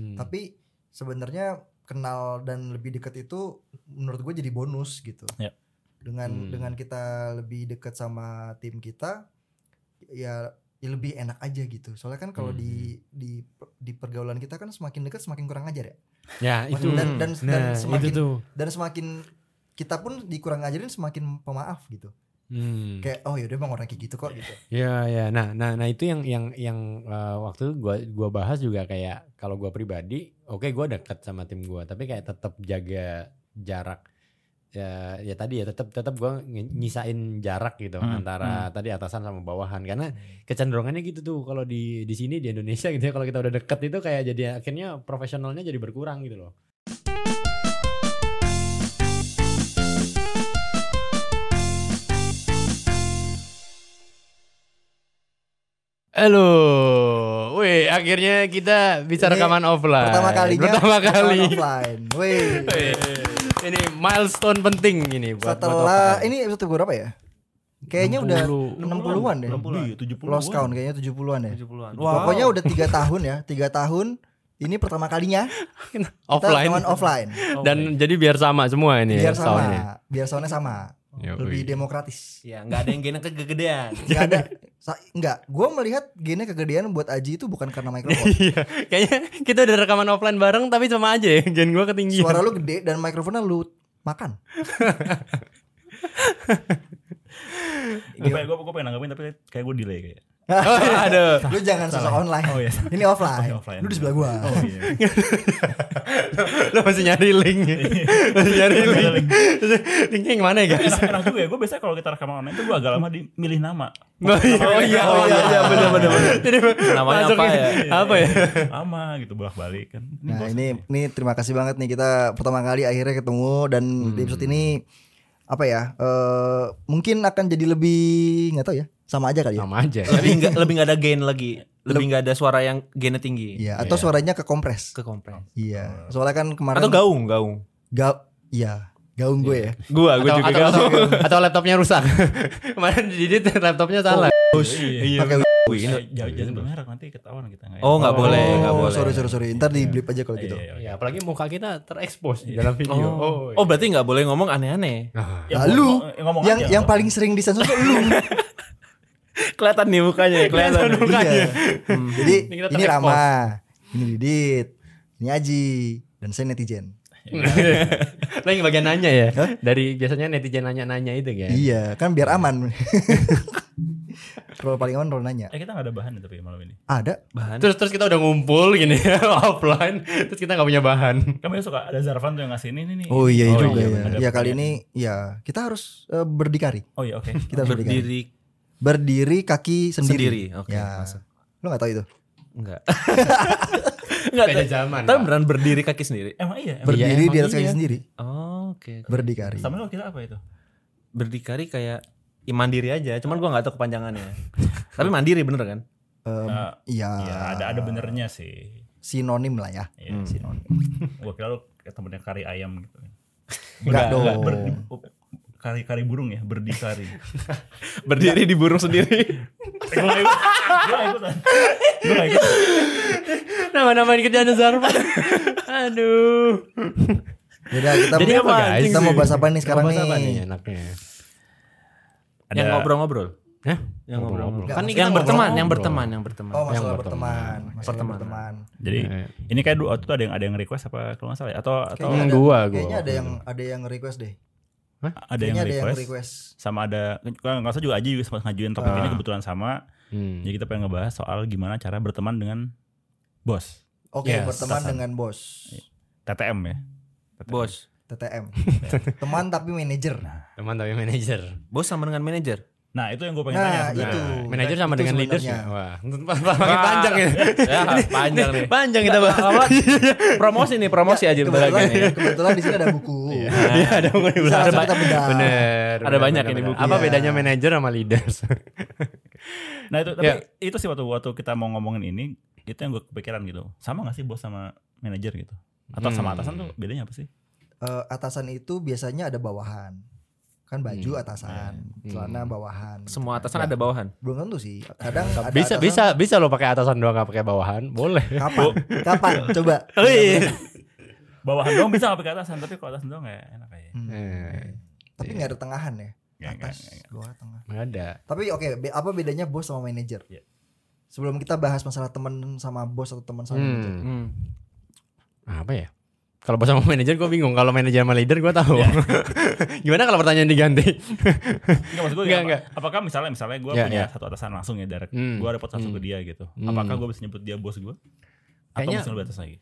Hmm. Tapi sebenarnya kenal dan lebih dekat itu menurut gue jadi bonus gitu. Ya. Dengan Hmm. dengan kita lebih dekat sama tim kita ya, ya lebih enak aja gitu. Soalnya kan kalau Hmm. di di di pergaulan kita kan semakin dekat semakin kurang ajar ya. ya itu dan- dan- dan nah, semakin- itu tuh. Dan semakin kita pun dikurang ajarin semakin pemaaf gitu. Hmm. Kayak oh yaudah emang orang kayak gitu kok gitu. Ya ya. Nah, nah nah itu yang yang yang uh, waktu itu gua gua bahas juga kayak kalau gua pribadi, oke gua dekat sama tim gua, tapi kayak tetap jaga jarak. Ya ya tadi ya tetap tetap gua nyisain jarak gitu Hmm, antara tadi atasan sama bawahan karena kecenderungannya gitu tuh kalau di di sini di Indonesia gitu ya kalau kita udah deket itu kayak jadi akhirnya profesionalnya jadi berkurang gitu loh. Halo, wih akhirnya kita bisa Ini rekaman offline. Pertama kalinya Pertama kali. rekaman offline. Wih. Wih, ini milestone penting ini buat buat Setelah offline. ini episode berapa ya? Kayaknya udah 60. 60-an deh. 60-an. Iya, 70-an. Lost count kayaknya 70-an ya. 70-an. Pokoknya udah tiga tahun ya, tiga tahun. Ini pertama kalinya kita offline rekaman offline. dan jadi biar sama semua ini Biar ya, sama, soundnya. biar soundnya sama, Yoi. lebih demokratis. Ya nggak ada yang gena kegedean. Enggak ada, sa- enggak. Gue melihat gini kegedean buat Aji itu bukan karena mikrofon. Iya, kayaknya kita udah rekaman offline bareng tapi sama aja ya, gen gua ketinggian. Suara lu gede dan mikrofonnya lu makan. Gue pengen, gue, gue pengen nanggapin tapi kayak gue delay kayak. Oh, aduh. Lu jangan sosok online. Oh iya. Ini offline. Oh, offline. Lu di sebelah gua. Oh iya. Lo masih nyari link. masih nyari link. Linknya yang mana ya guys? enak, juga ya. Gue biasanya kalau kita rekaman online itu gue agak lama di milih nama. Oh iya, oh iya, iya, bener bener bener. Jadi Namanya apa ya? Apa ya? Lama gitu bolak balik kan. Nah ini ini terima kasih banget nih kita pertama kali akhirnya ketemu dan Hmm. di episode ini apa ya eh mungkin akan jadi lebih nggak tahu ya sama aja kali ya. Sama aja. lebih nggak lebih nggak ada gain lagi. Lebih nggak ada suara yang gainnya tinggi. Iya atau suaranya kekompres. Ke kompres. Iya soalnya kan kemarin Atau gaung, gaung. ga iya gaung gue ya. Gua, gua Atau, juga atau, gaung. atau laptopnya rusak. Kemarin Didit laptopnya salah. Iya. Pakai Wih, Eh, Jangan jangan merek nanti ketahuan kita nggak ya? Oh nggak boleh, Oh, nggak boleh. sorry sorry sorry. Ntar di blip aja kalau gitu. Iya, iya, iya. Ya, apalagi muka kita terekspos di dalam video. Oh, oh berarti nggak boleh ngomong aneh-aneh. Ah. Ya, Lalu ngomong- yang yang paling sering disensor tuh lu. Kelihatan nih mukanya, kelihatan. Iya. Hmm, Jadi Ini. Rama, ini Didit, ini Aji, dan saya netizen. Lo yang bagian nanya ya? Dari biasanya netizen nanya-nanya itu kan? Iya, kan biar aman. role paling aman role nanya. Eh kita nggak ada bahan ya, tapi malam ini. Ada. Bahan. Terus terus kita udah ngumpul gini offline, terus kita nggak punya bahan. Biasanya suka ada Zarvan tuh yang ngasih ini nih. Oh iya Oh, juga iya, ya. Ya kali ini ya kita harus eh, berdikari. Oh iya oke. Kita harus berdikari. Berdiri Berdiri kaki sendiri. sendiri. Oke, ya. masuk. Lo gak tahu itu? Enggak. Enggak. Beda zaman. Tapi beneran berdiri kaki sendiri. Emang iya. Emang Berdiri emang di atas kaki iya. sendiri. Oh, oke. Berdikari. Sama lo kita apa itu? Berdikari kayak ya mandiri aja, cuman gua nggak tahu kepanjangannya. Tapi mandiri bener kan? Em, Eh, Iya. Iya ada ada benernya sih. Sinonim lah ya. Iya. Sinonim. Gue kira kayak temennya kari ayam gitu. Enggak dong. kari kari burung ya berdikari. Berdiri di burung sendiri. Gue ikut. Gue gak ikutan. Nama-namain kerjaan Zarvan. Aduh. Yaudah kita Jadi apa guys? Kita mau bahas apa nih sekarang apa nih? enaknya? Yang ngobrol-ngobrol. Hah? Yang ngobrol-ngobrol. Kan maksudnya yang berteman, yang berteman, yang berteman. Oh Yang berteman. Pertemanan. berteman. Jadi Iya. ini kayak dua waktu itu ada yang ada yang request apa kalau nggak salah ya? Atau atau Kayaknya ada, gua, gua. kayaknya ada yang ada yang request deh. ada yang Kayaknya ada yang request, request. sama ada kalau nggak usah juga aja juga sempat ngajuin topik ini Ah. kebetulan sama. Hmm. Jadi kita pengen ngebahas soal gimana cara berteman dengan bos. Oke, Yes, berteman dengan bos. TTM ya. TTM. Bos. TTM. Teman tapi manajer. Teman tapi manajer. Bos sama dengan manajer. Nah itu yang gue pengen Nah, tanya itu. sebenarnya. Nah, manajer sama Itu dengan leaders ya? Wah, makin panjang ya. Ya, panjang nih. Panjang kita bahas. Apa? promosi nih, promosi aja bentar Kebetulan, nih. kebetulan di sini ada buku. Iya, ada bukan Bisa langsung kita bedah. Bener. Ada bener, banyak bener, ini bener. buku. Apa Iya. bedanya manajer sama leaders? Nah itu tapi Ya. itu sih waktu waktu kita mau ngomongin ini itu yang gue kepikiran gitu. Sama gak sih bos sama manajer gitu? Atau sama Hmm. atasan tuh bedanya apa sih? Eh, atasan itu biasanya ada bawahan. kan baju Hmm. atasan, Hmm. celana bawahan. Semua gitu atasan ada bawahan. Belum tentu sih. Kadang ada bisa atasan- bisa bisa lo pakai atasan doang nggak pakai bawahan boleh Kapan? Kapan? Coba. Oh, iya. Bawahan doang bisa nggak pakai atasan, tapi kalau atasan doang kayak enak kayak. Hmm. Eh, Tapi nggak ada tengahan ya. Atas, bawah, tengah. nggak ada Tapi oke, be- apa bedanya bos sama manajer? Iya. Sebelum kita bahas masalah teman sama bos atau teman sama manajer. hmm. Hmm. apa ya kalau bos sama manajer gue bingung kalau manajer sama leader gue tahu Iya. gimana kalau pertanyaan diganti Enggak maksud gue Nggak, apa- nggak. apakah misalnya misalnya gue Ya, punya ya. satu atasan langsung ya direct, Hmm. gue report langsung ke Hmm. dia gitu. Hmm. Apakah gue bisa nyebut dia bos gue? Atau Kayaknya- mesti lebih atas lagi?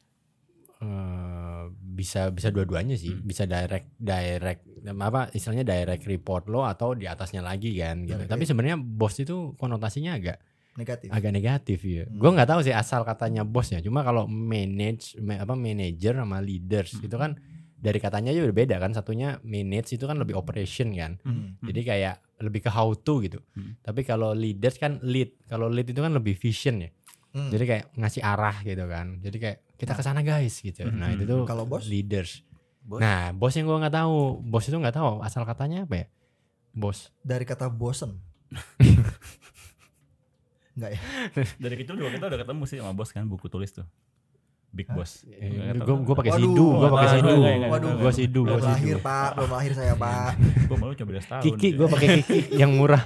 Eh, bisa bisa dua-duanya sih Hmm. bisa direct direct apa istilahnya direct report lo atau di atasnya lagi kan gitu Oke. tapi sebenarnya bos itu konotasinya agak Negatif. agak negatif ya Hmm. gue nggak tahu sih asal katanya bosnya cuma kalau manage ma- apa manager sama leaders itu kan dari katanya aja udah beda kan satunya manage itu kan lebih operation kan Hmm. jadi kayak lebih ke how to gitu Hmm. tapi kalau leaders kan lead kalau lead itu kan lebih vision ya Hmm. jadi kayak ngasih arah gitu kan jadi kayak kita ke sana guys gitu nah itu tuh Kalau bos? leaders Bos? nah bos yang gua nggak tahu bos itu nggak tahu asal katanya apa ya bos Dari kata bosen. Enggak ya? Dari kecil juga kita udah ketemu sih sama bos kan buku tulis tuh. Big Boss. Gue tahu. gue pakai Waduh. sidu gue pakai sidu Waduh. gue sidu Belum gue lahir pak, belum lahir saya pak. Gue malu cuma beda setahun. Kiki gue pakai Kiki yang murah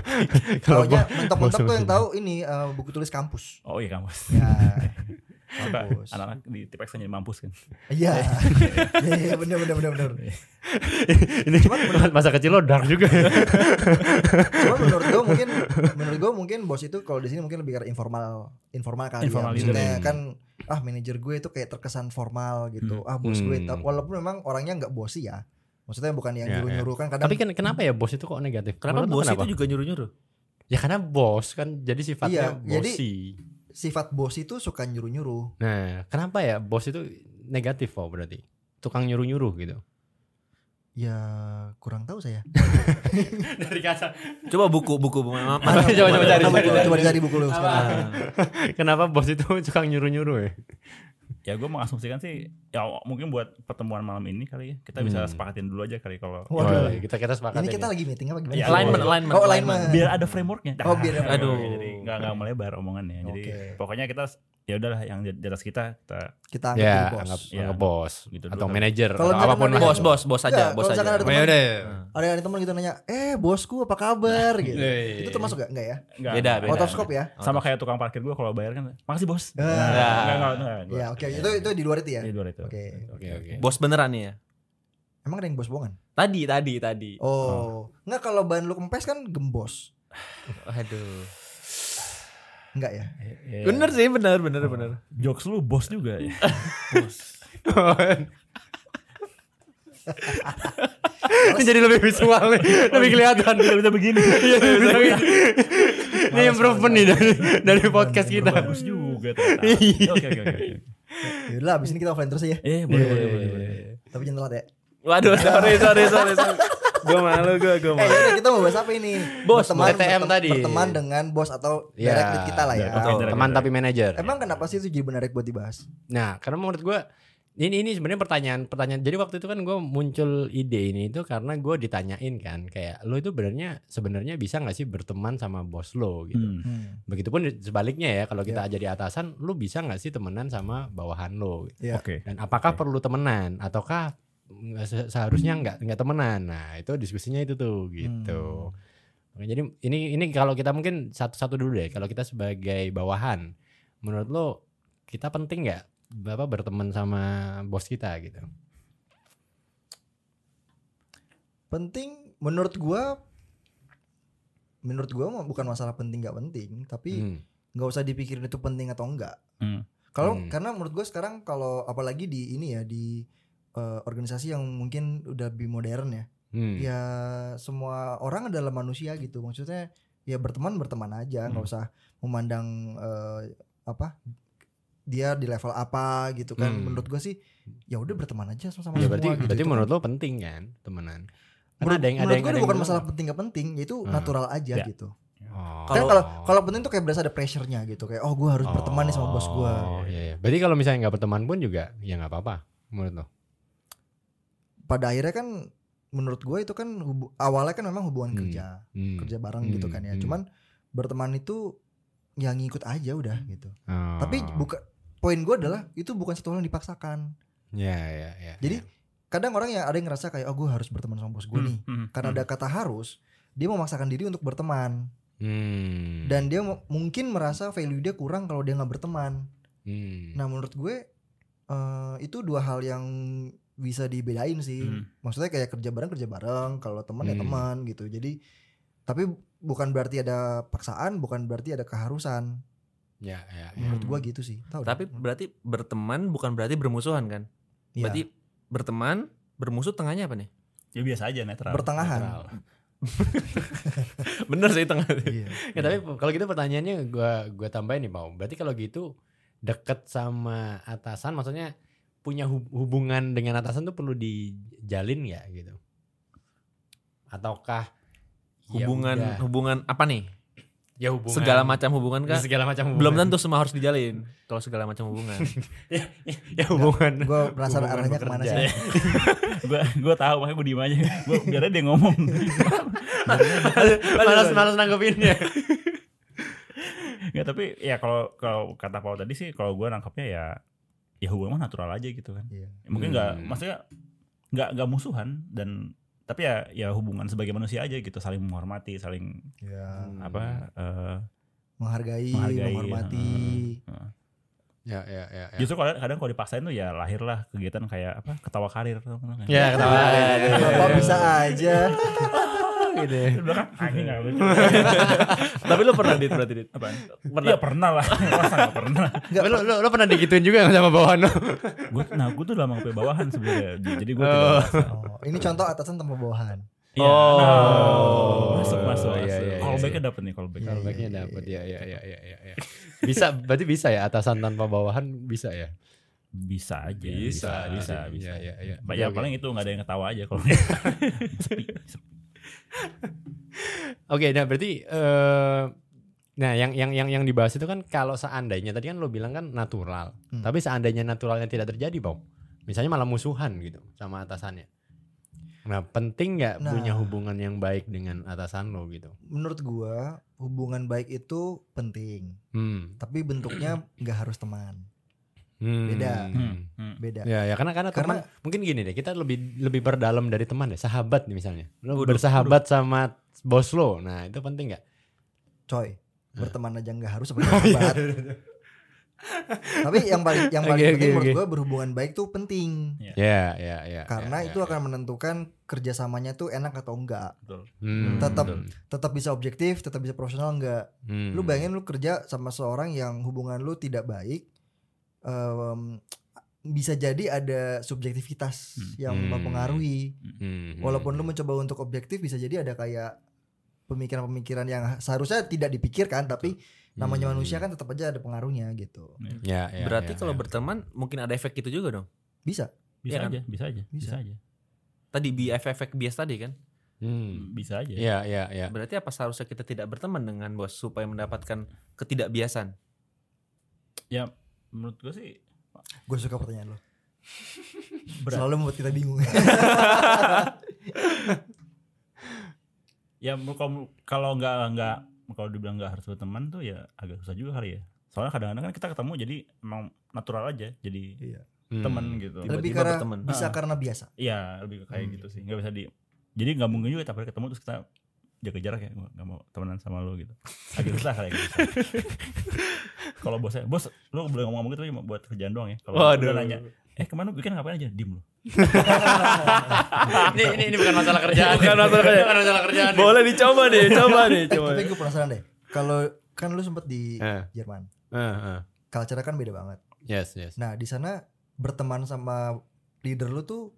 kalau gua mentok-mentok tuh yang tahu ini eh, buku tulis kampus. Oh iya kampus. Ya, Maka Kampus. anak-anak di Tipex jadi mampus kan. iya, iya, iya, bener, bener, bener, bener. ini masa kecil lo dark juga ya Cuma menurut gue mungkin, menurut gue mungkin bos itu kalau di sini mungkin lebih ke informal, informal kali Informal ya. Maksudnya leader. kan, ah manajer gue itu kayak terkesan formal gitu. Ah bos gue, Hmm. walaupun memang orangnya nggak bosi ya. Maksudnya bukan yang Ya, nyuruh-nyuruh kan kadang. tapi kan kenapa ya bos itu kok negatif Kenapa Menurut bos kenapa? itu juga nyuruh-nyuruh? ya karena bos kan jadi sifatnya Iya, jadi- bosi sifat bos itu suka nyuruh-nyuruh. nah kenapa ya bos itu negatif kok berarti tukang nyuruh nyuruh gitu Ya kurang tahu saya. dari kata Coba buku buku ma- ma- Coba, coba, coba cari, Coba, cari, coba, buku lu sekarang. kenapa bos itu tukang nyuruh nyuruh ya Ya gue mengasumsikan sih ya mungkin buat pertemuan malam ini kali ya kita bisa Hmm. sepakatin dulu aja kali kalau Waduh. Oh, kita kita sepakat Ini kita ya. lagi meeting apa gimana? Iya, alignment, alignment, Oh, alignment. biar ada frameworknya. Oh, biar ada Aduh. Jadi nggak nggak melebar omongannya. Jadi pokoknya kita ya udahlah yang di di atas kita kita Kita anggap ya jadi bos. anggap Iya. anggap bos Gitu atau dulu. manajer atau apa pun ada- lah bos bos bos aja, Enggak, bos aja. ada Oh, ya udah ya. Ada ada teman gitu nanya, "Eh, bosku apa kabar?" gitu. Iya. Itu termasuk gak? Enggak ya? nggak Beda, beda. Otoscope ya? Sama kayak tukang parkir gue kalau bayar kan, makasih bos. Ah. Nah, nggak, nggak, nggak, nggak. Ya, oke. Itu itu di luar itu ya. Di luar itu. Oke. oke oke Bos beneran nih ya? Emang ada yang bos bohongan? Tadi tadi tadi. Oh. Enggak kalau ban lu kempes kan gembos. Aduh. Enggak ya? Iya. Bener sih, bener bener bener. Jokes lu bos juga ya. ini jadi lebih visual nih lebih kelihatan Bisa bisa begini. Iya, bisa begini. ini improvement nih dari dari podcast kita Bagus juga ternyata. Iya. Oke oke oke. Yaudah, abis ini kita offline terus ya. Eh boleh boleh boleh. boleh. Tapi jangan telat ya. Waduh, sorry sorry sorry. sorry. Gue malu gue gue Eh, malu. yaudah, kita mau bahas apa ini? Bos, TTM bertem- tadi. Berteman dengan bos atau direct lead kita lah ya. Direct teman tapi manajer Emang kenapa sih itu jadi menarik buat dibahas? Nah, karena menurut gue ini ini sebenarnya pertanyaan pertanyaan. Jadi waktu itu kan gue muncul ide ini itu karena gue ditanyain kan kayak lo itu sebenarnya sebenarnya bisa nggak sih berteman sama bos lo gitu. Hmm. Hmm. Begitupun sebaliknya ya kalau kita jadi atasan, lo bisa nggak sih temenan sama bawahan lo? gitu. Iya. Oke. Dan apakah perlu temenan ataukah seharusnya nggak nggak temenan? Nah itu diskusinya itu tuh gitu. Oke, Jadi ini ini kalau kita mungkin satu-satu dulu deh. Kalau kita sebagai bawahan, menurut lo kita penting nggak bapak berteman sama bos kita gitu? Penting menurut gua menurut gua mah bukan masalah penting nggak penting, tapi Hmm. nggak usah dipikirin itu penting atau enggak. Hmm. Kalau Hmm. karena menurut gue sekarang kalau apalagi di ini ya di eh, organisasi yang mungkin udah lebih modern ya, Hmm. ya semua orang adalah manusia gitu. Maksudnya ya berteman berteman aja, nggak Hmm. usah memandang eh, apa dia di level apa gitu kan. Hmm. Menurut gue sih ya udah berteman aja sama Ya semua berarti gitu. berarti Itu menurut kan- lo penting kan temenan? Karena menurut, ada yang ada menurut yang gue ada bukan yang masalah penting gak penting, yaitu Hmm. natural aja Ya. gitu. Oh. Kan kalau kalau penting tuh kayak berasa ada pressure-nya gitu, kayak oh gue harus berteman nih sama bos gue. Oh, iya, iya. Berarti kalau misalnya nggak berteman pun juga ya nggak apa-apa menurut lo. Pada akhirnya kan menurut gue itu kan hubu- awalnya kan memang hubungan Hmm. kerja Hmm. kerja bareng gitu Hmm, kan ya hmm. cuman berteman itu yang ngikut aja udah gitu Oh. tapi bukan poin gue adalah itu bukan satu hal yang dipaksakan Ya ya ya. Jadi, ya. kadang orang yang ada yang ngerasa kayak oh gue harus berteman sama bos gue nih Hmm, karena ada kata harus dia memaksakan diri untuk berteman Hmm. dan dia mungkin merasa value dia kurang kalau dia nggak berteman Hmm. nah menurut gue eh, itu dua hal yang bisa dibedain sih Hmm. maksudnya kayak kerja bareng kerja bareng kalau teman ya Hmm. teman gitu jadi tapi bukan berarti ada paksaan bukan berarti ada keharusan ya ya. ya. menurut gue gitu sih Tahu Tapi deh. berarti berteman bukan berarti bermusuhan kan? Iya. Berarti berteman bermusuh tengahnya apa nih? Ya biasa aja netral. bertengahan Netral. Bener sih tengah. Iya. Ya, tapi kalau gitu pertanyaannya gua gua tambahin nih, Mau. Berarti kalau gitu deket sama atasan maksudnya punya hub- hubungan dengan atasan tuh perlu dijalin ya gitu. Ataukah ya Hubungan udah, hubungan apa nih? ya hubungan Segala macam hubungan kah? segala macam hubungan. Belum tentu semua harus dijalin. Kalau segala macam hubungan. ya, ya, ya hubungan. gue penasaran hubungan arahnya ke mana sih gue gue tahu makanya gue diem aja. Gue biar dia ngomong. malas malas nanggepinnya. ya tapi ya kalau kalau kata Paul tadi sih kalau gue nangkapnya ya ya hubungan mah natural aja gitu kan. Iya. Mungkin nggak Hmm. maksudnya nggak nggak musuhan dan tapi ya ya hubungan sebagai manusia aja gitu saling menghormati saling Ya, apa eh, menghargai, Menghargai, menghormati. eh. Ya ya ya. ya. justru kadang, kadang kalau dipaksain tuh ya lahirlah kegiatan kayak apa ketawa karir tuh. Ya ketawa. Bapak bisa aja. gitu. Di belakang anjing nggak lucu. Tapi lu pernah dit berarti dit? Apaan? Pernah. Iya pernah lah. Masa nggak pernah. Lo, lo, lo pernah digituin juga sama bawahan lo? Gue nah gue tuh lama sampai bawahan sebenarnya. Jadi gue Oh. Oh, ini contoh atasan tanpa bawahan. Iya. Oh. nah, masuk masuk. Iya, iya, iya, Callbacknya dapet nih callback. Iya, Kalau iya, baiknya iya, dapat iya, ya ya ya ya ya ya. Bisa berarti bisa ya atasan tanpa bawahan bisa ya? Bisa aja. Bisa, Bisa. bisa. Bisa. Iya, iya, iya. Ba- Ya Oke, oke. paling itu nggak ada yang ketawa aja kalau sepi. sepi. Oke, nah berarti eh nah yang yang yang yang dibahas itu kan kalau seandainya tadi kan lo bilang kan natural. Hmm. Tapi seandainya naturalnya tidak terjadi, Bang. Misalnya malah musuhan gitu sama atasannya. Nah, penting nggak Nah. punya hubungan yang baik dengan atasan lo gitu? Menurut gua hubungan baik itu penting, Hmm. tapi bentuknya nggak harus teman. Hmm. Beda. Hmm, hmm. Beda. Ya, ya karena karena, Karena- teman mungkin gini deh, kita lebih lebih berdalam dari teman deh, sahabat nih misalnya. Lo Waduh, bersahabat sama bos lo. Nah, itu penting nggak? Coy, berteman aja nggak harus sebagai sahabat. tapi yang paling yang paling Oke, penting menurut oke. gua berhubungan baik tuh penting. Ya, ya, ya. Karena ya, itu ya, akan menentukan kerjasamanya tuh enak atau enggak. Betul. Hmm, tetap- betul. Tetap bisa objektif, tetap bisa profesional enggak. Hmm. Lu bayangin lu kerja sama seorang yang hubungan lu tidak baik, em, bisa jadi ada subjektivitas Hmm. yang Hmm. mempengaruhi. Hmm, Walaupun lu mencoba untuk objektif, bisa jadi ada kayak pemikiran-pemikiran yang seharusnya tidak dipikirkan, tapi namanya Hmm. manusia kan tetap aja ada pengaruhnya gitu. Ya, ya, Berarti ya, kalau ya. berteman mungkin ada efek itu juga dong. Bisa. Bisa Iya kan? aja, bisa aja, bisa, Bisa. aja. Tadi BF-efek bias tadi kan. Hmm. Bisa aja. Ya, ya, ya. Berarti apa seharusnya kita tidak berteman dengan bos supaya mendapatkan ketidakbiasan? Ya menurut gue sih Gue suka pertanyaan lo. berat. Selalu membuat kita bingung. Ya kalau kalau nggak nggak kalau dibilang nggak harus berteman tuh ya agak susah juga kali ya. Soalnya kadang-kadang kan kita ketemu jadi emang natural aja jadi Iya. Hmm. temen gitu. Tiba-tiba Lebih karena berteman. bisa Ah. karena biasa. Iya lebih ke kayak Hmm. gitu sih. Nggak bisa di jadi nggak mungkin juga tapi ketemu terus kita jaga jarak ya nggak mau temenan sama lo gitu. Agak susah kayak gitu. kalau bosnya, bos lu boleh ngomong gitu tapi buat kerjaan doang ya. Kalau udah nanya, eh ke mana weekend ngapain aja? Dim lo. ini, ini ini bukan masalah kerjaan. Bukan masalah kerjaan. Bukan masalah kerjaan. Boleh dicoba deh, coba deh, coba. Tapi gue penasaran deh. Kalau kan lu sempet di Eh. Jerman, Eh, eh. culture kan beda banget. Yes, yes. Nah di sana berteman sama leader lu tuh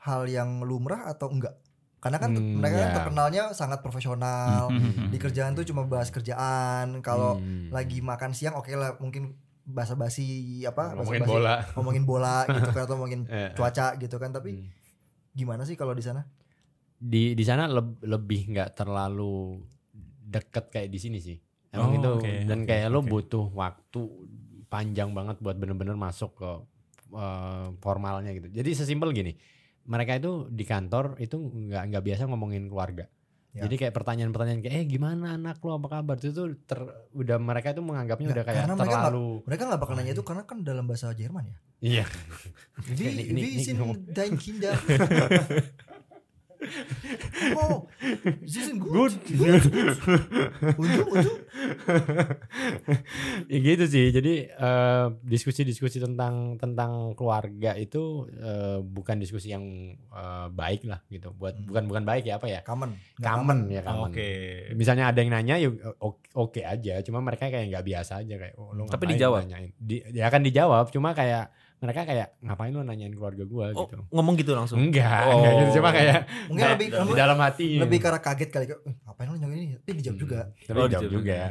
hal yang lumrah atau enggak? Karena kan Hmm, mereka kan ya. terkenalnya sangat profesional. Hmm. Di kerjaan tuh cuma bahas kerjaan. Kalau Hmm. lagi makan siang oke lah mungkin basa-basi apa? ngomongin bola. Ngomongin bola gitu kan atau ngomongin Eh, eh. cuaca gitu kan. Tapi Hmm. gimana sih kalau di sana? di di sana leb- lebih nggak terlalu deket kayak di sini sih. Emang Oh, itu oke, dan oke, kayak lo oke. butuh waktu panjang banget buat bener-bener masuk ke eh, formalnya gitu. Jadi sesimpel gini, mereka itu di kantor itu nggak nggak biasa ngomongin keluarga. Ya. Jadi kayak pertanyaan-pertanyaan kayak eh gimana anak lo apa kabar itu tuh ter, udah mereka itu menganggapnya Nggak, udah kayak karena mereka terlalu Mereka nggak bakal nanya itu karena kan dalam bahasa Jerman ya. iya ini sind ngomong. dein Kinder? oh, sie sind gut. good. Und du, und du? ya gitu sih. Jadi eh, diskusi-diskusi tentang tentang keluarga itu eh, bukan diskusi yang eh, baik lah gitu. Buat Hmm. bukan bukan baik ya apa ya? Kamen. Nggak Common ya common. Oke. Misalnya ada yang nanya ya oke, oke aja, cuma mereka kayak nggak biasa aja kayak oh, lu Tapi dijawab? nanyain? Di, ya kan dijawab, cuma kayak mereka kayak ngapain lu nanyain keluarga gua Oh, gitu. ngomong gitu langsung. Enggak, Oh. enggak gitu. cuma kayak Mungkin kayak lebih di lebih, dalam hati. lebih karena kaget kali. Eh, Ngapain lu nanya ini? Tapi dijawab Hmm, juga. Tapi Oh, dijawab juga. Iya.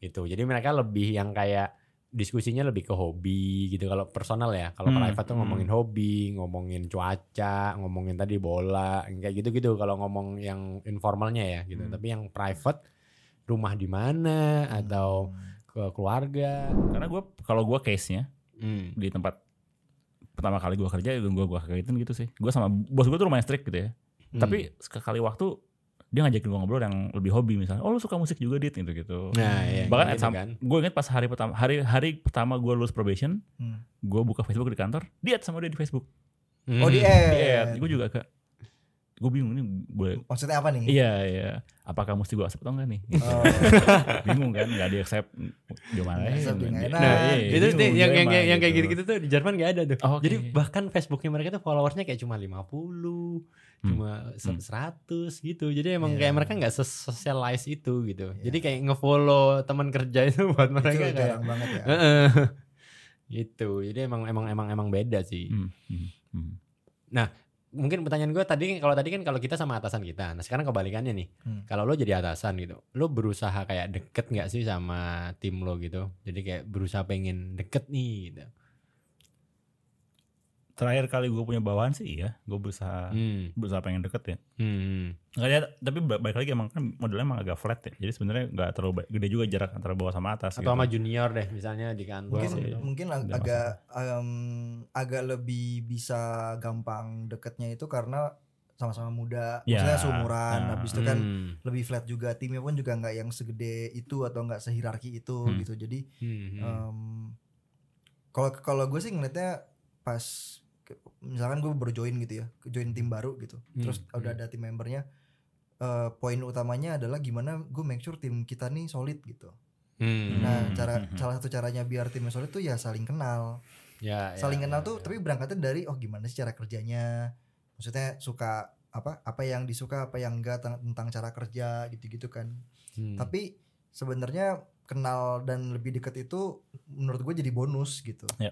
gitu. Jadi mereka lebih yang kayak diskusinya lebih ke hobi gitu kalau personal ya. Kalau Hmm, private tuh hmm. ngomongin hobi, ngomongin cuaca, ngomongin tadi bola, kayak gitu-gitu kalau ngomong yang informalnya ya gitu. Hmm. Tapi yang private rumah di mana atau ke keluarga. Karena gue kalau gue case nya Hmm. di tempat pertama kali gue kerja itu gue gue kagetin gitu sih. Gue sama bos gue tuh lumayan strict gitu ya. Hmm. Tapi sekali waktu dia ngajakin gue ngobrol yang lebih hobi misalnya. Oh lu suka musik juga dit gitu gitu. nah, ya, Bahkan gitu at some- kan. gue inget pas hari pertama hari hari pertama gue lulus probation, Hmm. gue buka Facebook di kantor, dia sama dia di Facebook. Oh Hmm. Di add. add. Gue juga agak gue bingung ini boleh Maksudnya apa nih? Iya iya. Apakah mesti gue accept atau enggak nih? Oh, bingung kan, nggak di accept gimana Nggak ya? accept, nggak Dia- enak. Nah, iya, itu bingung tuh yang, yang, yang, yang kayak gitu. gitu-gitu tuh di Jerman gak ada tuh. Oh, oke. Jadi bahkan Facebooknya mereka tuh followersnya kayak cuma 50, Hmm. cuma se- Hmm. 100 gitu. Jadi emang Iya. kayak mereka nggak socialize itu gitu. Jadi kayak ngefollow teman kerja itu buat mereka itu kayak jarang banget ya. Heeh. gitu. Jadi emang emang emang emang beda sih. Hmm, hmm, hmm. Mungkin pertanyaan gue tadi kalau tadi kan kalau kita sama atasan kita. Nah, sekarang kebalikannya nih. Hmm. Kalau lo jadi atasan gitu, lo berusaha kayak deket nggak sih sama tim lo gitu? Jadi kayak berusaha pengen deket nih gitu. Terakhir kali gue punya bawahan sih iya, gue berusaha Hmm. berusaha pengen deket ya. Hmm. Nggak ada, tapi ba- balik lagi emang kan modelnya emang agak flat ya. Jadi sebenarnya nggak terlalu gede juga jarak antara bawah sama atas. Atau gitu. sama junior deh misalnya di kantor. mungkin Iya. mungkin ag- agak em, agak lebih bisa gampang deketnya itu karena sama-sama muda, Ya, maksudnya seumuran, nah. habis itu kan Hmm. lebih flat juga timnya pun juga nggak yang segede itu atau nggak sehierarki itu Hmm. gitu. Jadi Hmm, hmm. em, kalau kalau gue sih ngeliatnya pas misalkan gue baru join gitu ya, join tim baru gitu, Hmm, terus udah ada tim membernya, eh, poin utamanya adalah gimana gue make sure tim kita nih solid gitu. Hmm. Nah, Hmm, cara hmm, hmm. salah satu caranya biar timnya solid tuh ya saling kenal. ya, ya, saling kenal ya, tuh ya. tapi berangkatnya dari oh gimana sih cara kerjanya. Maksudnya suka apa apa yang disuka apa yang enggak tentang, tentang cara kerja gitu-gitu kan. Hmm. Tapi sebenarnya kenal dan lebih dekat itu menurut gue jadi bonus gitu. Ya.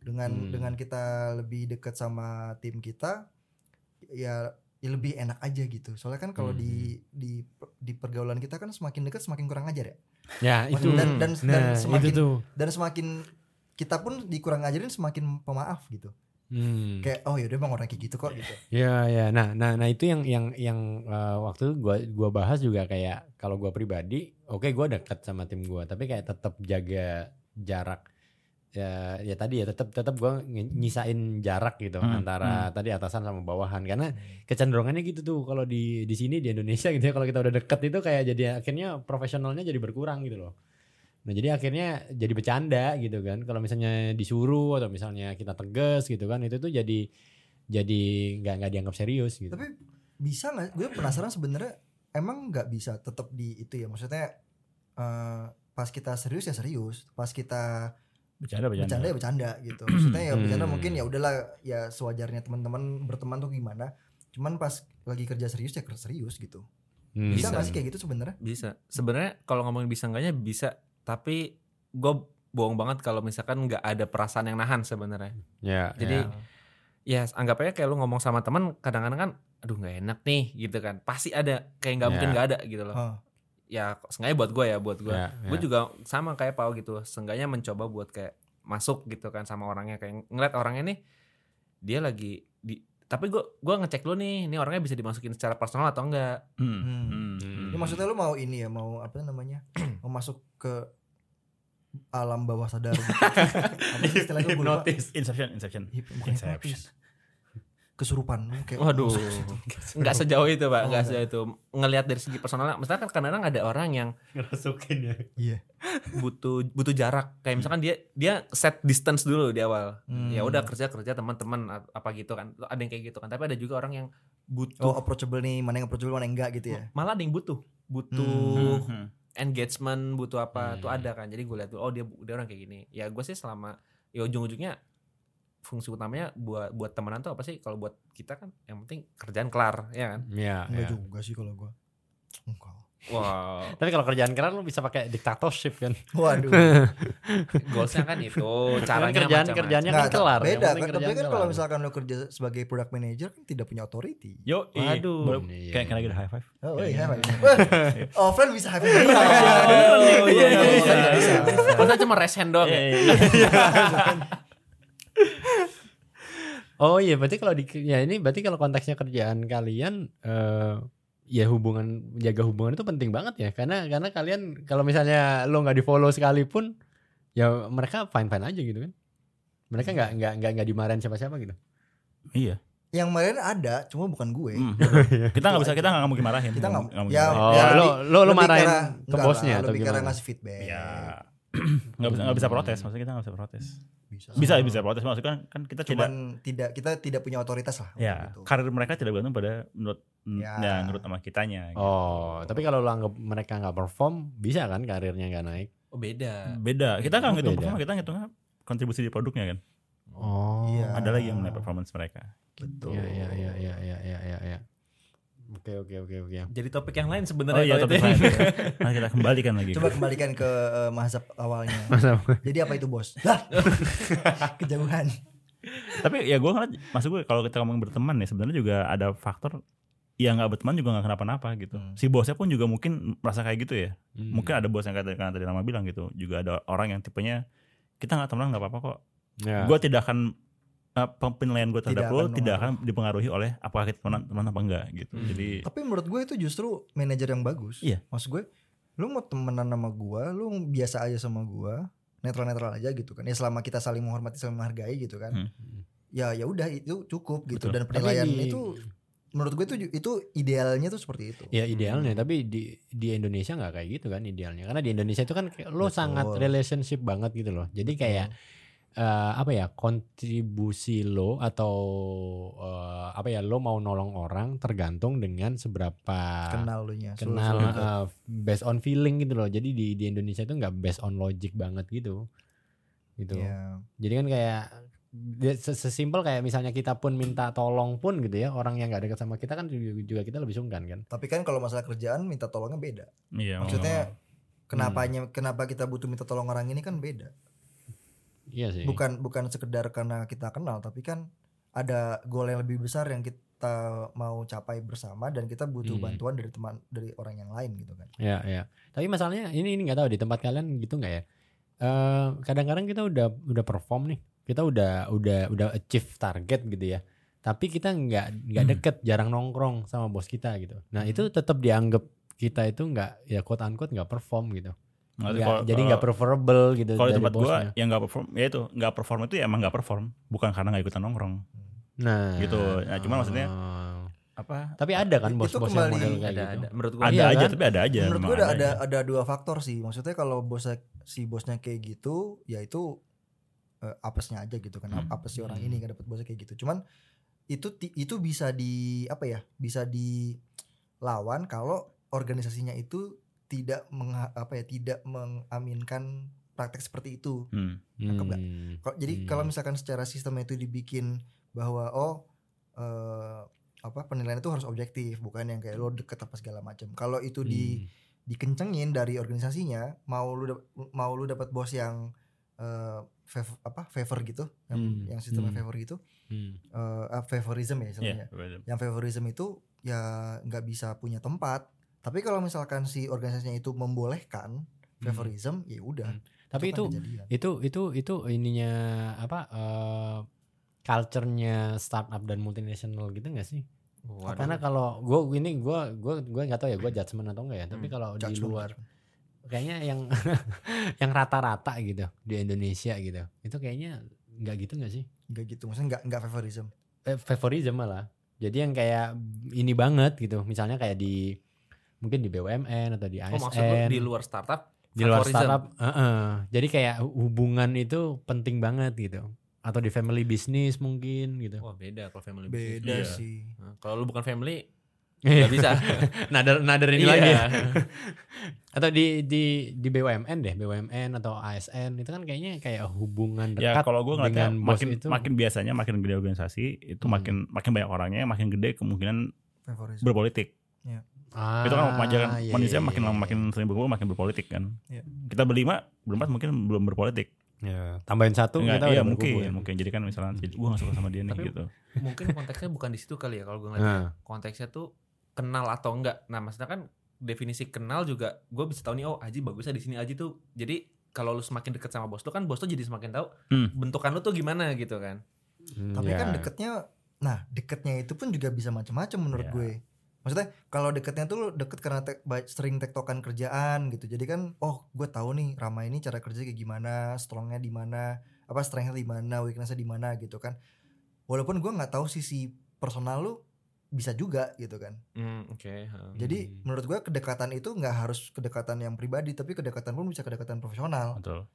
Dengan Hmm. dengan kita lebih dekat sama tim kita ya, ya lebih enak aja gitu. Soalnya kan kalau Hmm. di di di pergaulan kita kan semakin dekat semakin kurang ajar ya. ya itu dan- dan- dan nah, semakin- itu tuh. Dan semakin kita pun dikurang ajarin semakin pemaaf gitu. Hmm. Kayak oh yaudah emang orang kayak gitu kok gitu. Ya ya. Nah, nah nah itu yang yang yang eh, waktu itu gua gua bahas juga kayak kalau gua pribadi, oke gua deket sama tim gua, tapi kayak tetap jaga jarak. Ya ya tadi ya tetap tetap gua ngi- nyisain jarak gitu Hmm, antara tadi atasan sama bawahan karena kecenderungannya gitu tuh kalau di di sini di Indonesia gitu ya kalau kita udah deket itu kayak jadi akhirnya profesionalnya jadi berkurang gitu loh. Nah jadi akhirnya jadi bercanda gitu kan. Kalau misalnya disuruh atau misalnya kita tegas gitu kan itu tuh jadi jadi nggak nggak dianggap serius gitu. Tapi bisa nggak? Gue penasaran sebenarnya emang nggak bisa tetap di itu ya. Maksudnya eh, pas kita serius ya serius, pas kita Bercanda bercanda. bercanda ya bercanda gitu. Maksudnya ya bercanda Hmm. mungkin ya udahlah ya sewajarnya teman-teman berteman tuh gimana. Cuman pas lagi kerja serius ya kerja serius gitu. Hmm. Bisa Bisa. nggak sih kayak gitu sebenarnya? Bisa. Sebenarnya kalau ngomongin bisa enggaknya bisa, tapi gue bohong banget kalau misalkan nggak ada perasaan yang nahan sebenarnya. Ya, Jadi ya. ya anggap aja kayak lu ngomong sama teman kadang-kadang kan aduh nggak enak nih gitu kan. Pasti ada kayak nggak Ya. mungkin nggak ada gitu loh. Oh. Ya sengaja buat gue ya buat gue. Ya, Gue ya. juga sama kayak Pau gitu. Sengaja mencoba buat kayak masuk gitu kan sama orangnya kayak ngeliat orangnya nih dia lagi di tapi gue gua ngecek dulu nih ini orangnya bisa dimasukin secara personal atau enggak Hmm, Hmm. hmm, hmm. Ini maksudnya lu mau ini ya, mau apa namanya? mau masuk ke alam bawah sadar gitu. apa sih istilahnya gue lupa. Hipnotis. Inception, Inception. Inception. Kesurupan kayak Waduh, nggak sejauh itu pak, Oh, nggak enggak. sejauh itu. Ngelihat dari segi personal, misalnya kan kadang-kadang ada orang yang ngerasukin ya iya butuh butuh jarak. Kayak misalkan dia dia set distance dulu di awal. Hmm. Ya udah kerja kerja teman-teman apa gitu kan. Ada yang kayak gitu kan. Tapi ada juga orang yang butuh oh approachable nih mana yang approachable mana yang enggak gitu ya malah ada yang butuh butuh Hmm. engagement butuh apa Hmm. tuh ada kan jadi gue lihat tuh oh dia dia orang kayak gini ya gue sih selama ya ujung-ujungnya fungsi utamanya buat buat temenan tuh apa sih kalau buat kita kan yang penting kerjaan kelar ya kan Iya, enggak iya. juga sih kalau gua enggak wow Tapi kalau kerjaan keras lu bisa pakai dictatorship kan. waduh goalsnya kan itu caranya kerjaan macam-macam. kerjaannya kan kelar. Yang beda kan tapi kan kalau misalkan lo kerja sebagai product manager kan tidak punya authority Yo, Waduh. Baru, Iya, kayak iya. kan lagi high five. oh Kayak iya gini. Wah, offline bisa high five Oh, iya, iya, iya. Masa cuma raise hand doang ya? Iya, iya, iya. Oh iya, berarti kalau di ya ini berarti kalau konteksnya kerjaan kalian eh ya hubungan jaga hubungan itu penting banget ya karena karena kalian kalau misalnya lo nggak di follow sekalipun ya mereka fine fine aja gitu kan mereka nggak nggak nggak nggak dimarahin siapa siapa gitu Iya. yang kemarin ada cuma bukan gue Hmm. kita nggak bisa kita nggak mungkin marahin. Kita nggak- ya, marahin. oh ya, lo lo lo Lebih marahin karena- ke bosnya lah, atau lebih karena gimana ngasih feedback Ya. Nggak bisa nggak bisa protes maksudnya kita nggak bisa protes bisa bisa bisa protes maksudnya kan, kan kita tidak cuman tidak kita tidak punya otoritas lah ya itu. karir mereka tidak bergantung pada menurut Ya. ya, menurut sama kitanya gitu. oh tapi kalau lo anggap mereka nggak perform bisa kan karirnya nggak naik Oh beda. beda kita nggak Oh, ngitung beda. performa kita ngitungnya kontribusi di produknya kan oh Iya. ada lagi yang menilai performance mereka betul Iya iya iya iya iya iya iya. Iya. Oke oke oke oke. Jadi topik yang lain oh sebenarnya. iya kalau tapi itu. lain nah, kita kembalikan lagi coba kembalikan ke eh, mazhab awalnya Masa jadi apa itu bos lah kejauhan tapi ya gue ngeliat maksud gue kalau kita ngomong berteman ya sebenarnya juga ada faktor ya nggak berteman juga nggak kenapa-napa gitu Hmm. si bosnya pun juga mungkin merasa kayak gitu ya Hmm. mungkin ada bos yang kata karena tadi nama bilang gitu juga ada orang yang tipenya kita nggak temenan nggak apa-apa kok Ya. gue tidak akan uh, penilaian gue terhadap Tidak lo akan tidak akan dipengaruhi oleh apakah kita temenan, temenan apa enggak gitu Hmm. jadi tapi menurut gue itu justru manajer yang bagus Iya. maksud gue lu mau temenan sama gue lu biasa aja sama gue netral netral aja gitu kan ya selama kita saling menghormati saling menghargai gitu kan Hmm. ya ya udah itu cukup gitu Betul. dan penilaian Tapi di- itu menurut gue itu itu idealnya tuh seperti itu Ya idealnya, tapi di di Indonesia nggak kayak gitu kan idealnya. Karena di Indonesia itu kan kayak lo Betul. sangat relationship banget gitu loh. Jadi kayak eh, apa ya kontribusi lo atau eh, apa ya lo mau nolong orang tergantung dengan seberapa kenal lu nya kenal eh, based on feeling gitu loh. Jadi di di Indonesia itu nggak based on logic banget gitu. Gitu. ya Jadi kan kayak dia se- sesimpel kayak misalnya kita pun minta tolong pun gitu ya orang yang nggak dekat sama kita kan juga, kita lebih sungkan kan. tapi kan kalau masalah kerjaan minta tolongnya beda iya mau maksudnya nggak kenapanya kenapa kita butuh minta tolong orang ini kan beda Iya sih. bukan bukan sekedar karena kita kenal tapi kan ada goal yang lebih besar yang kita mau capai bersama dan kita butuh Hmm. bantuan dari teman dari orang yang lain gitu kan Ya, ya. Tapi masalahnya ini ini nggak tahu di tempat kalian gitu nggak ya? Eh, kadang-kadang kita udah udah perform nih, kita udah udah udah achieve target gitu ya. Tapi kita nggak nggak Hmm. deket, jarang nongkrong sama bos kita gitu. Nah itu tetap dianggap kita itu nggak ya quote unquote nggak perform gitu. Nggak- kalau- jadi nggak kalau- preferable gitu kalau tempat gue bosnya. yang nggak perform ya itu nggak perform itu ya emang nggak perform bukan karena nggak ikutan nongkrong Nah, gitu. Nah, cuman maksudnya oh. apa tapi ada kan Itu bos-bos yang kembali- model kayak ada gitu. ada. Menurut gue ada Iya aja kan? tapi ada aja menurut gue ada ada ada dua faktor sih maksudnya kalau bosnya si bosnya kayak gitu ya itu eh, apesnya aja gitu kan Hmm. apes si orang Hmm. ini nggak dapet bosnya kayak gitu cuman itu itu bisa di apa ya bisa dilawan kalau organisasinya itu tidak mengha- apa ya tidak mengaminkan praktek seperti itu Hmm. Nangkep? Hmm. Kalau- jadi Hmm. kalau misalkan secara sistem itu dibikin bahwa oh eh, apa penilaian itu harus objektif bukan yang kayak lo deket apa segala macam kalau itu di Hmm. dikencengin dari organisasinya mau lu mau lu dapat bos yang eh, fav- apa favor gitu yang, Hmm. yang sistemnya Hmm. favor gitu Hmm. eh, ah, favorism ya Iya, istilahnya betul. yang favorism itu ya nggak bisa punya tempat tapi kalau misalkan si organisasinya itu membolehkan favorism ya udah Hmm. Tapi kan itu kejadian. itu itu itu ininya apa eh culture-nya startup dan multinasional gitu gak sih? Waduh. Karena kalau gue ini gue gue gue nggak tahu ya gue judgement atau enggak ya. Tapi Hmm, kalau di luar kayaknya yang yang rata-rata gitu di Indonesia gitu. Itu kayaknya nggak gitu nggak sih? nggak gitu maksudnya nggak nggak favorism eh, favorism malah. Jadi yang kayak ini banget gitu. Misalnya kayak di mungkin di BUMN atau di Oh ASN. maksud lu di luar startup di luar favorism? startup heeh. jadi kayak hubungan itu penting banget gitu atau di family business mungkin gitu Wah beda kalau family business. beda Iya. sih Nah, kalau lu bukan family nggak bisa. nader nader ini Iya. lagi ya. atau di di di BUMN deh BUMN atau ASN itu kan kayaknya kayak hubungan Ya dekat kalau gue ngeliatnya makin itu makin biasanya makin gede organisasi itu Hmm. makin makin banyak orangnya makin gede kemungkinan berpolitik. Ah, itu kan wajar kan iya, manusia iya, makin iya, lama iya. makin sering berkumpul makin berpolitik kan. Iya. Kita berlima berempat mungkin belum berpolitik. Ya, tambahin satu Enggak, kita iya mungkin ya. mungkin jadi kan misalnya jadi gue gak suka sama dia nih Tapi- gitu. Mungkin konteksnya bukan di situ kali ya kalau gue ngeliat. Nah, Konteksnya tuh kenal atau enggak. Nah, maksudnya kan definisi kenal juga gue bisa tahu nih oh Aji bagusnya di sini Aji tuh. Jadi kalau lu semakin deket sama bos lu kan bos lu jadi semakin tahu Hmm. bentukan lu tuh gimana gitu kan. hmm, tapi ya. kan deketnya nah deketnya itu pun juga bisa macam-macam menurut Iya. gue maksudnya kalau deketnya tuh deket karena ba- sering tektokan kerjaan gitu jadi kan oh gue tahu nih Rama ini cara kerja kayak gimana strongnya di mana apa strengthnya di mana weaknessnya di mana gitu kan walaupun gue nggak tahu sisi personal lu bisa juga gitu kan Hmm, oke. ha. jadi Hmm. menurut gue kedekatan itu nggak harus kedekatan yang pribadi tapi kedekatan pun bisa kedekatan profesional Betul.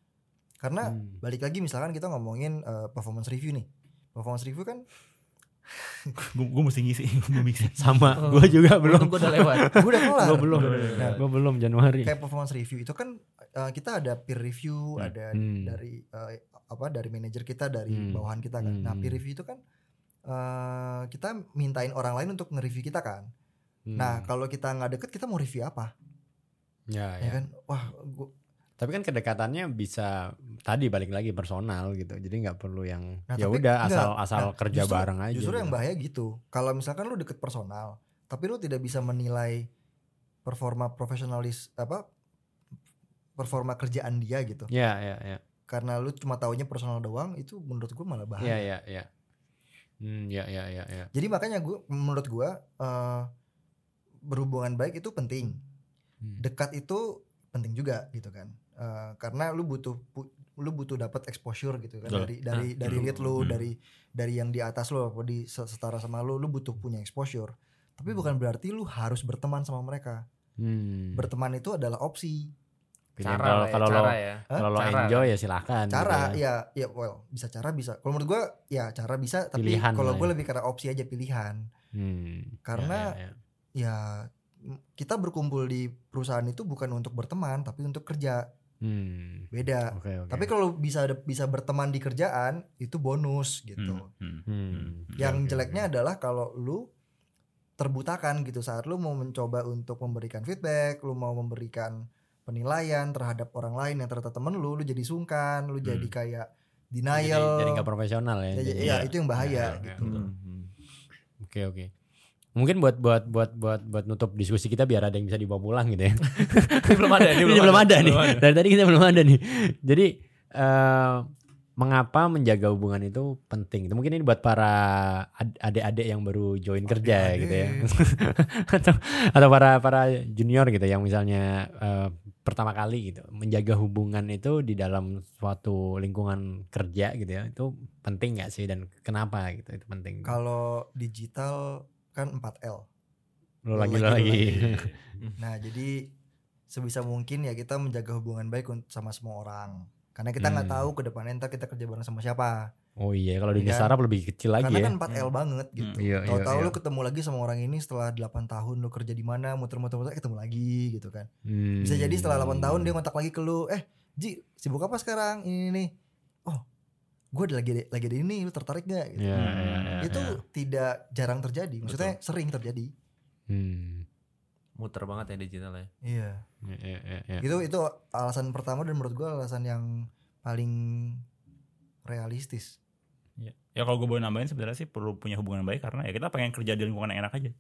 karena Hmm. balik lagi misalkan kita ngomongin eh, performance review nih performance review kan Gue mesti ngisi, gue mesti. sama Oh, gue juga belum gue udah lewat. gue udah kelar gue belum Nah, gue belum Januari kayak performance review itu kan eh, kita ada peer review, Hmm. ada Hmm. dari eh, apa dari manajer kita, dari Hmm. bawahan kita kan. Nah, Hmm. peer review itu kan eh, kita mintain orang lain untuk nge-review kita kan. Hmm. Nah, kalau kita nggak deket kita mau review apa? ya, Ya ya. kan? Wah, gua, tapi kan kedekatannya bisa tadi balik lagi personal gitu jadi nggak perlu yang Nah, ya udah enggak. asal asal Nah, kerja justru- bareng aja justru yang gitu. bahaya gitu. Kalau misalkan lu deket personal, tapi lu tidak bisa menilai performa profesionalis apa performa kerjaan dia gitu. ya ya ya Karena lu cuma taunya personal doang, itu menurut gue malah bahaya. ya ya ya hmm, ya ya ya ya Jadi makanya gue menurut gue eh, berhubungan baik itu penting. Hmm. Dekat itu penting juga gitu kan. Eh, karena lu butuh pu- lu butuh dapat exposure gitu kan dari dari Ah, dari lead lu, Hmm. dari dari yang di atas lu apa di se- setara sama lu, lu butuh punya exposure. Tapi bukan berarti lu harus berteman sama mereka. Hmm. Berteman itu adalah opsi. Cara kalau ya, kalau lo cara ya. kalau lo Cara enjoy ya silakan Cara gitu ya. ya ya well, bisa cara bisa. Kalau menurut gue ya cara bisa tapi Pilihan kalau gue ya. lebih karena opsi aja pilihan. Hmm, Karena ya, ya, ya. ya kita berkumpul di perusahaan itu bukan untuk berteman tapi untuk kerja Hmm, beda oke oke tapi kalau bisa bisa berteman di kerjaan itu bonus gitu Hmm, hmm, Hmm. hmm. yang oke, jeleknya adalah kalau lu terbutakan gitu saat lu mau mencoba untuk memberikan feedback lu mau memberikan penilaian terhadap orang lain yang ternyata temen lu lu jadi sungkan lu jadi kayak jadi denial jadi nggak profesional ya Ya, ya, jadi- ya, itu yang bahaya Ya, ya, gitu ya. loh. Hmm, hmm. Mungkin buat buat buat buat buat nutup diskusi kita biar ada yang bisa dibawa pulang gitu ya belum ada, ini Ini belum ada nih. belum ada. Dari tadi kita belum ada nih. Jadi eh, mengapa menjaga hubungan itu penting? Itu mungkin ini buat para ad- adik-adik yang baru join kerja Adik-adik. gitu ya. atau atau para para junior gitu yang misalnya eh, pertama kali gitu menjaga hubungan itu di dalam suatu lingkungan kerja gitu ya. Itu penting nggak sih dan kenapa gitu? Itu penting. kalau digital kan 4L Lo lo lagi lagi, lo lo lagi. Nah, jadi sebisa mungkin ya kita menjaga hubungan baik untuk sama semua orang. Karena kita nggak Hmm. tahu ke depannya ntar kita kerja bareng sama siapa. Oh iya kalau di kan? startup lebih kecil lagi Karena ya. kan 4L banget gitu. Iya, iya, Tahu-tahu iya. lu ketemu lagi sama orang ini setelah 8 tahun lu kerja di mana, muter-muter muter, eh, ketemu lagi gitu kan. Bisa jadi setelah 8 tahun Hmm. dia kontak lagi ke lu, "Eh, Ji, sibuk apa sekarang? Ini nih." Oh, gue lagi lagi ada ini, lu tertarik gak? Gitu. Iya, Hmm. iya, iya, Itu iya. tidak jarang terjadi, maksudnya sering terjadi. Hmm. Muter banget ya digital ya. Iya. Iya, iya, iya, iya. itu itu alasan pertama dan menurut gua alasan yang paling realistis Ya, ya kalau gue boleh nambahin sebenarnya sih perlu punya hubungan baik karena ya kita pengen kerja di lingkungan yang enak aja.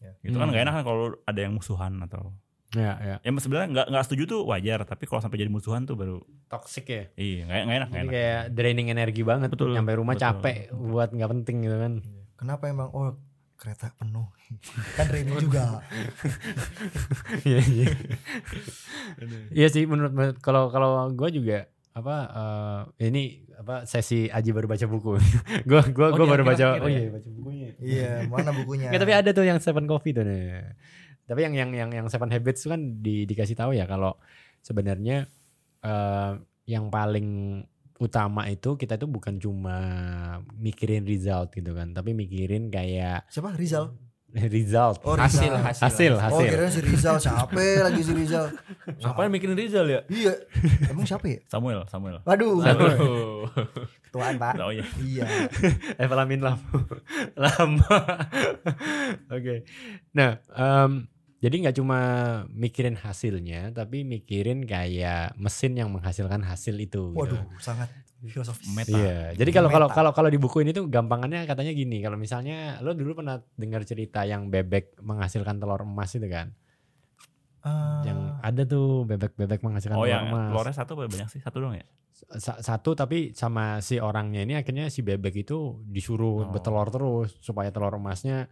Ya. Gitu kan Hmm. nggak enak kan kalau ada yang musuhan atau Ya, ya. ya sebenarnya nggak nggak setuju tuh wajar tapi kalau sampai jadi musuhan tuh baru Toxic ya. iya nggak enak nggak Jadi enak. kayak draining energi banget. Betul, Nyampe rumah betul. capek buat nggak penting gitu kan. kenapa emang oh kereta penuh kan draining juga Iya iya. Iya sih menurut menurut- kalau kalau gue juga apa eh, ini apa sesi Aji baru baca buku. gua gua Oh, gua di baru baca akhir-akhir oh ya? iya baca bukunya. Iya, mana bukunya? Nggak, tapi ada tuh yang Seven Coffee tuh nih. Tapi yang yang yang yang Seven Habits tuh kan di, dikasih tahu ya kalau sebenarnya eh, yang paling utama itu kita tuh bukan cuma mikirin result gitu kan, tapi mikirin kayak Siapa? Rizal. result, Oh, hasil, Rizal. hasil. hasil, Oh, hasil. kirain si Rizal. Siapa lagi si Rizal? Ngapain mikirin Rizal ya? Iya. Emang siapa ya? Samuel, Samuel. Waduh. Aduh. Ketuaan, Pak. Oh iya. Iya. Evelamin lama. lama. Oke. Nah, em, jadi nggak cuma mikirin hasilnya, tapi mikirin kayak mesin yang menghasilkan hasil itu. gitu. Waduh, sangat filosofis. Meta. Iya. Jadi kalau kalau kalau kalau di buku ini tuh gampangannya katanya gini, kalau misalnya lo dulu pernah dengar cerita yang bebek menghasilkan telur emas itu kan? Ah, Yang ada tuh bebek-bebek menghasilkan Oh telur yang emas. telurnya satu apa banyak sih? Satu dong ya? Sa- satu tapi sama si orangnya ini akhirnya si bebek itu disuruh Oh. bertelur terus supaya telur emasnya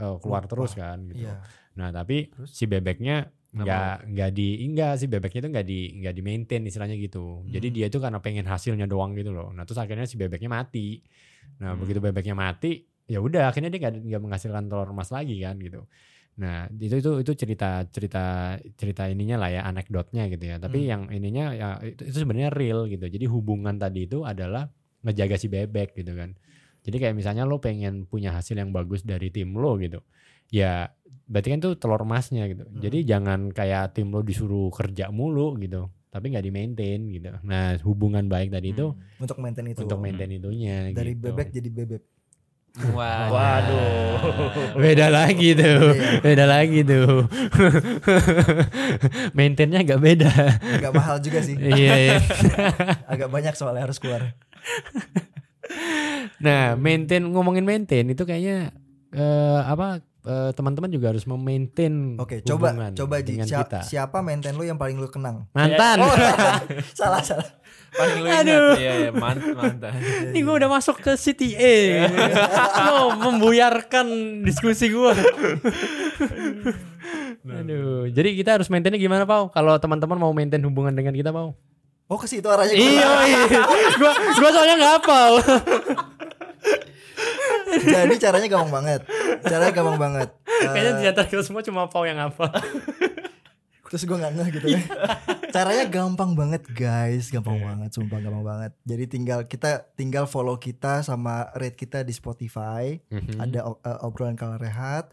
eh, keluar Lupa. terus kan gitu. Iya. Nah tapi Terus? si bebeknya Nggak nggak di enggak si bebeknya itu nggak di nggak di maintain istilahnya gitu. Jadi Hmm. dia itu karena pengen hasilnya doang gitu loh. Nah terus akhirnya si bebeknya mati. Nah Hmm. begitu bebeknya mati ya udah akhirnya dia nggak nggak menghasilkan telur emas lagi kan gitu. Nah itu itu itu cerita cerita cerita ininya lah ya anekdotnya gitu ya. Tapi Hmm. yang ininya ya itu, itu sebenarnya real gitu. Jadi hubungan tadi itu adalah ngejaga si bebek gitu kan. Jadi kayak misalnya lo pengen punya hasil yang bagus dari tim lo gitu. Ya berarti kan itu telur emasnya gitu. Hmm. Jadi jangan kayak tim lo disuruh kerja mulu gitu. Tapi nggak di maintain gitu. Nah hubungan baik tadi itu Hmm. Untuk maintain itu. untuk maintain itunya Dari gitu. bebek jadi bebek. Wah. Waduh. Beda lagi tuh. Iya. Beda lagi tuh. Maintainnya agak beda. Agak mahal juga sih. iya, iya. Agak banyak soalnya harus keluar. Nah, maintain ngomongin maintain itu kayaknya eh, apa eh, teman-teman juga harus memaintain Oke, coba hubungan coba dengan Sia- kita. siapa maintain lu yang paling lu kenang? Mantan. salah salah. Paling lu ingat. Aduh. Iya, iya, mant mantan. Ini gue udah masuk ke CTA. Mau membuyarkan diskusi gue. Aduh, jadi kita harus maintainnya gimana, Pau? Kalau teman-teman mau maintain hubungan dengan kita, Pau? Oh ke situ arahnya. Iya, iya. Gua gua soalnya nggak hafal. Jadi caranya gampang banget. Caranya gampang banget. Eh, Kayaknya di antara kita semua cuma Pau yang hafal. terus gue nggak ngeh gitu kan. Caranya gampang banget guys, gampang banget, sumpah gampang banget. Jadi tinggal kita tinggal follow kita sama rate kita di Spotify. Mhm. Ada eh, obrolan kala rehat.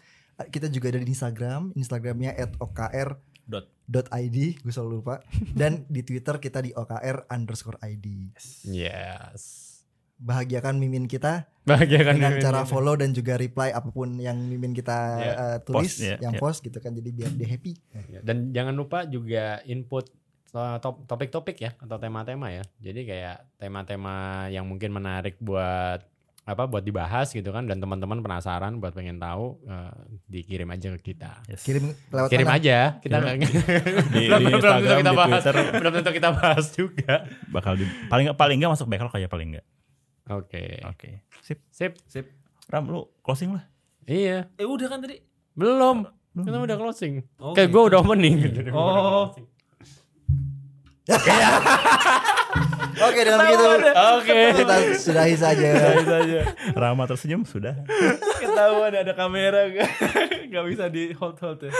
Kita juga ada di Instagram, Instagramnya @okr Dot. .id, gue selalu lupa. Dan di Twitter kita di okr underscore id. Yes. Bahagiakan mimin kita Bahagiakan dengan diri cara kita. follow dan juga reply apa pun yang mimin kita Ya, eh, tulis, post, ya, yang ya. post gitu kan. Jadi biar dia happy. Ya, Dan jangan lupa juga input uh, top- topik-topik ya atau tema-tema ya. Jadi kayak tema-tema yang mungkin menarik buat apa buat dibahas gitu kan dan teman-teman penasaran buat pengen tahu uh, dikirim aja ke kita. Yes. Kirim lewat Kirim mana? aja, kita Kirim. nggak di, belum, di belum tentu Instagram, kita di bahas, Twitter belum tentu kita bahas juga. bakal di, paling nggak paling nggak masuk backlog aja paling nggak. Oke, Oke. Sip. sip. Sip. Ram lu closing lah. Iya, Eh udah kan tadi? belum. Kita udah closing. Oh, Kayak gitu. gue udah opening. Oh. Oke dengan begitu Oke. kita sudahi saja. saja. Rama tersenyum sudah. Ketahuan ada kamera gak? Gak bisa di hold hold ya.